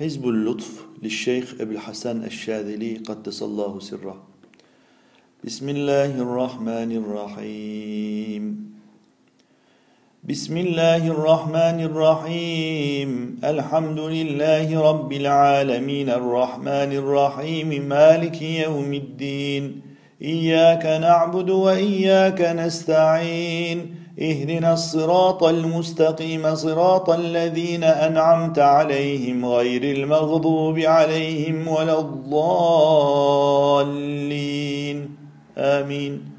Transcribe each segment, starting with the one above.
حزب اللطف للشيخ أبي الحسن الشاذلي قدس الله سره. بسم الله الرحمن الرحيم. بسم الله الرحمن الرحيم. الحمد لله رب العالمين. الرحمن الرحيم. مالك يوم الدين. إياك نعبد وإياك نستعين. اهدنا الصراط المستقيم صراط الذين أنعمت عليهم غير المغضوب عليهم ولا الضالين. آمين.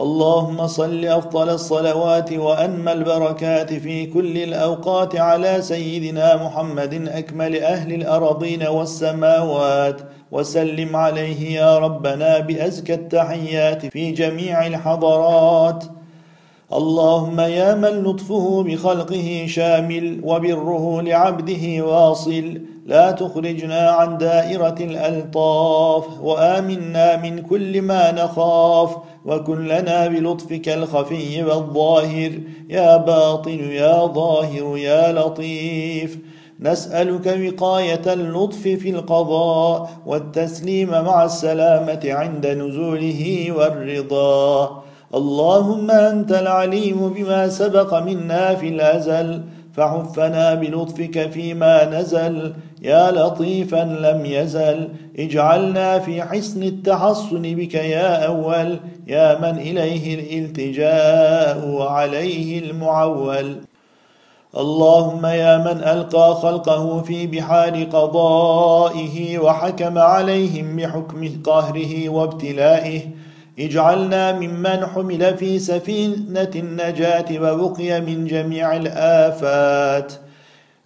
اللهم صل أفضل الصلوات وأنم البركات في كل الأوقات على سيدنا محمد أكمل أهل الأرضين والسماوات وسلم عليه يا ربنا بأزكى التحيات في جميع الحضرات. اللهم يا من لطفه بخلقه شامل وبره لعبده واصل. لا تخرجنا عن دائرة الألطاف وآمنا من كل ما نخاف وكن لنا بلطفك الخفي والظاهر. يا باطن يا ظاهر يا لطيف. نسألك وقاية اللطف في القضاء والتسليم مع السلامة عند نزوله والرضا. اللهم أنت العليم بما سبق منا في الأزل فحفنا بلطفك فيما نزل. يا لطيفا لم يزل. اجعلنا في حسن التحصن بك يا أول. يا من إليه الالتجاء وعليه المعول. اللهم يا من ألقى خلقه في بحار قضائه وحكم عليهم بحكم قهره وابتلائه. اجعلنا ممن حمل في سفينة النجاة وبقي من جميع الآفات.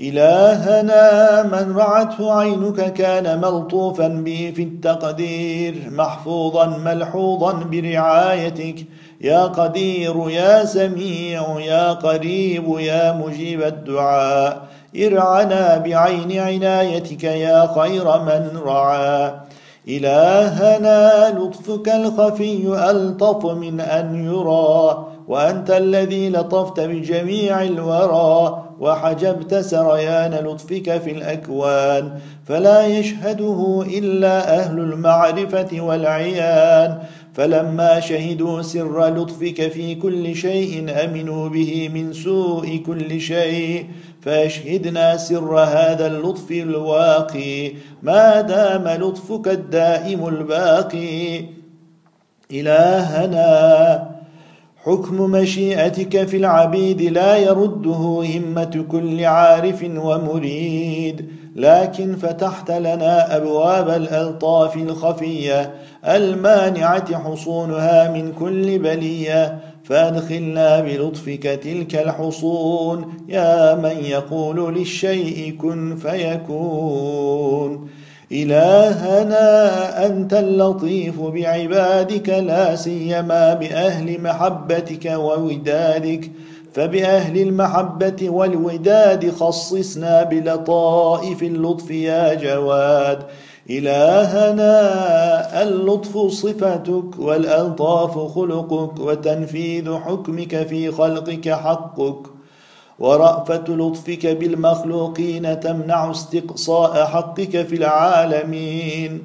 إلهنا من رعته عينك كان ملطوفا به في التقدير محفوظا ملحوظا برعايتك. يا قدير يا سميع يا قريب يا مجيب الدعاء. ارعنا بعين عنايتك يا خير من رعى إلهنا لطفك الخفي ألطف من أن يرى وأنت الذي لطفت بجميع الورى وحجبت سريان لطفك في الأكوان فلا يشهده إلا أهل المعرفة والعيان. فلما شهدوا سر لطفك في كل شيء أمنوا به من سوء كل شيء. فاشهدنا سر هذا اللطف الواقي. ما دام لطفك الدائم الباقي. إلهنا حكم مشيئتك في العبيد لا يرده همة كل عارف ومريد. لكن فتحت لنا أبواب الألطاف الخفية. المانعة حصونها من كل بلية. فأدخلنا بلطفك تلك الحصون. يا من يقول للشيء كن فيكون. إلهنا أنت اللطيف بعبادك لا سيما بأهل محبتك وودادك. فبأهل المحبة والوداد خصصنا بلطائف اللطف يا جواد. إلهنا اللطف صفتك والألطاف خلقك وتنفيذ حكمك في خلقك حقك. ورأفة لطفك بالمخلوقين تمنع استقصاء حقك في العالمين.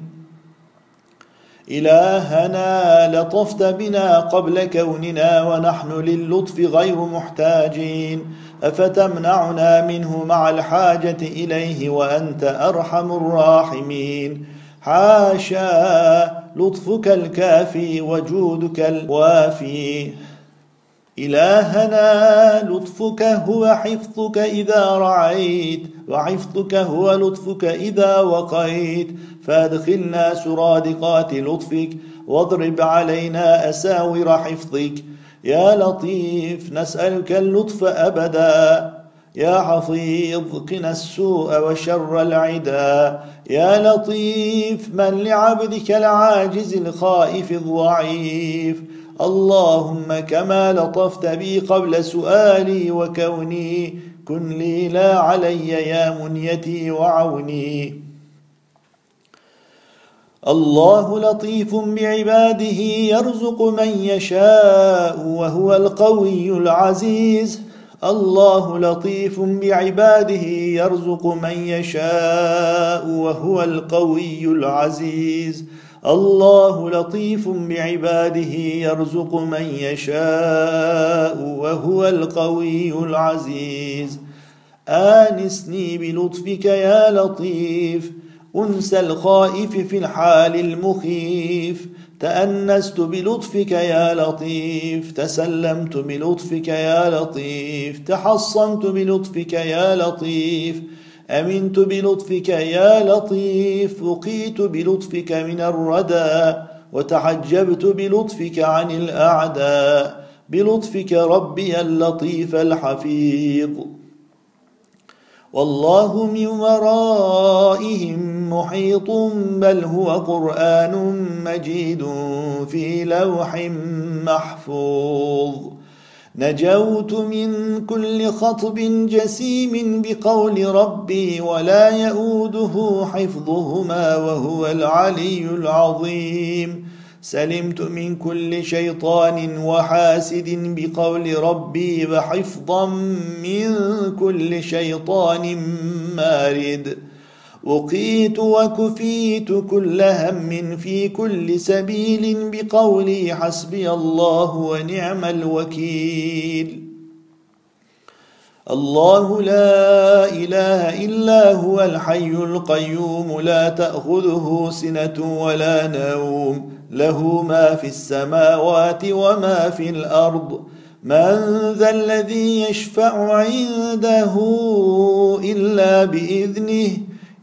إلهنا لطفت بنا قبل كوننا ونحن للطف غير محتاجين. أفتمنعنا منه مع الحاجة إليه وأنت أرحم الراحمين. حاشا لطفك الكافي وجودك الوافي. إلهنا لطفك هو حفظك إذا رعيت وحفظك هو لطفك إذا وقيت. فأدخلنا سرادقات لطفك واضرب علينا أساور حفظك. يا لطيف نسألك اللطف أبدا. يا حفيظ قنا السوء وشر العدا. يا لطيف من لعبدك العاجز الخائف الضعيف. اللهم كما لطفت بي قبل سؤالي وكوني كن لي لا علي يا منيتي وعوني. الله لطيف بعباده يرزق من يشاء وهو القوي العزيز. الله لطيف بعباده يرزق من يشاء وهو القوي العزيز. الله لطيف بعباده يرزق من يشاء وهو القوي العزيز. آنسني بلطفك يا لطيف. أنسى الخائف في الحال المخيف. تأنست بلطفك يا لطيف. تسلمت بلطفك يا لطيف. تحصنت بلطفك يا لطيف. أمنت بلطفك يا لطيف. وقيت بلطفك من الردى. وتحجبت بلطفك عن الاعداء بلطفك ربي اللطيف الحفيظ. والله من ورائهم محيط بل هو قرآن مجيد في لوح محفوظ. نجوت من كل خطب جسيم بقول ربي ولا يؤوده حفظهما وهو العلي العظيم. سلمت من كل شيطان وحاسد بقول ربي وحفظا من كل شيطان مارد. وقيت وكفيت كل هم في كل سبيل بقولي حسبي الله ونعم الوكيل. الله لا إله إلا هو الحي القيوم لا تأخذه سنة ولا نوم. له ما في السماوات وما في الأرض. من ذا الذي يشفع عنده إلا بإذنه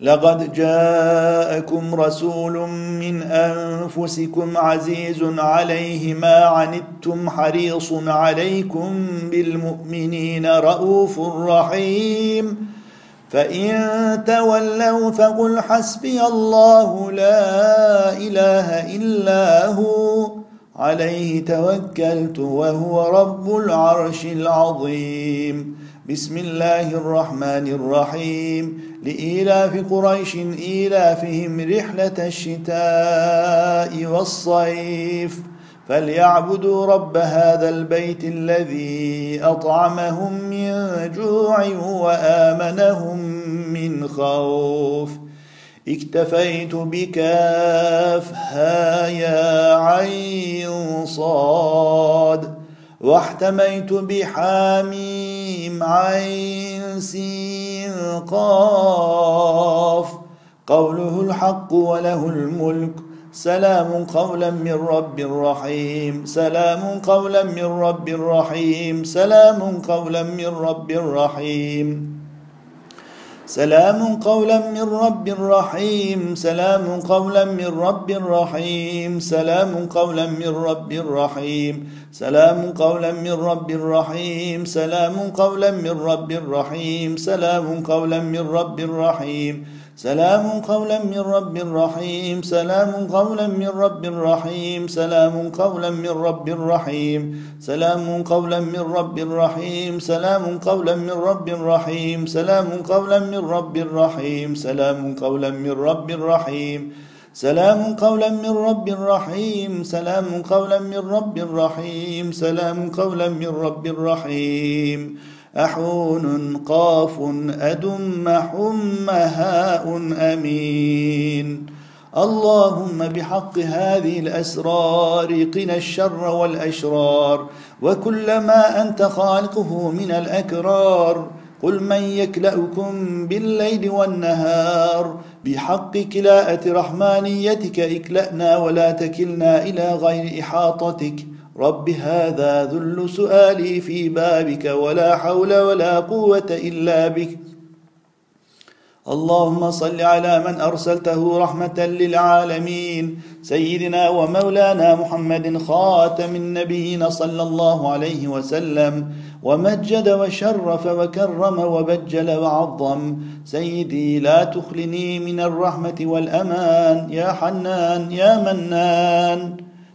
لقد جاءكم رسول من أنفسكم عزيز عليه ما عنتم حريص عليكم بالمؤمنين رءوف رحيم. فإن تولوا فقل حسبي الله لا إله إلا هو. عليه توكلت وهو رب العرش العظيم. بسم الله الرحمن الرحيم. لإيلاف قريش إيلافهم رحلة الشتاء والصيف فليعبدوا رب هذا البيت الذي أطعمهم من جوع وآمنهم من خوف. اكتفيت بكاف ها يا عين صاد. واحتميت بحاميم عين سين قاف قوله الحق وله الملك. سلام قولا من رب رحيم. سلام قولا من رب رحيم. سلام قولا من رب رحيم. سلام قولا من رب رحيم سلام قولا من رب رحيم سلام قولا من رب رحيم سلام قولا من رب رحيم سلام قولا من رب رحيم سلام قولا من رب رحيم. سلام قولا من رب رحيم سلام قولا من رب رحيم سلام قولا من رب رحيم سلام قولا من رب رحيم سلام قولا من رب رحيم سلام قولا من رب رحيم سلام قولا من رب رحيم سلام قولا من رب رحيم سلام قولا من رب رحيم سلام قولا من رب رحيم أحون قاف أدم حم هاء أمين. اللهم بحق هذه الأسرار قنا الشر والأشرار وكل ما أنت خالقه من الأكرار. قل من يكلأكم بالليل والنهار؟ بحق كلاءة رحمانيتك اكلأنا ولا تكلنا إلى غير إحاطتك. رب هذا ذل سؤالي في بابك ولا حول ولا قوة إلا بك اللهم صل على من ارسلته رحمه للعالمين سيدنا ومولانا محمد خاتم النبيين صلى الله عليه وسلم ومجد وشرف وكرم وبجل وعظم سيدي لا تخلني من الرحمه والامان يا حنان يا منان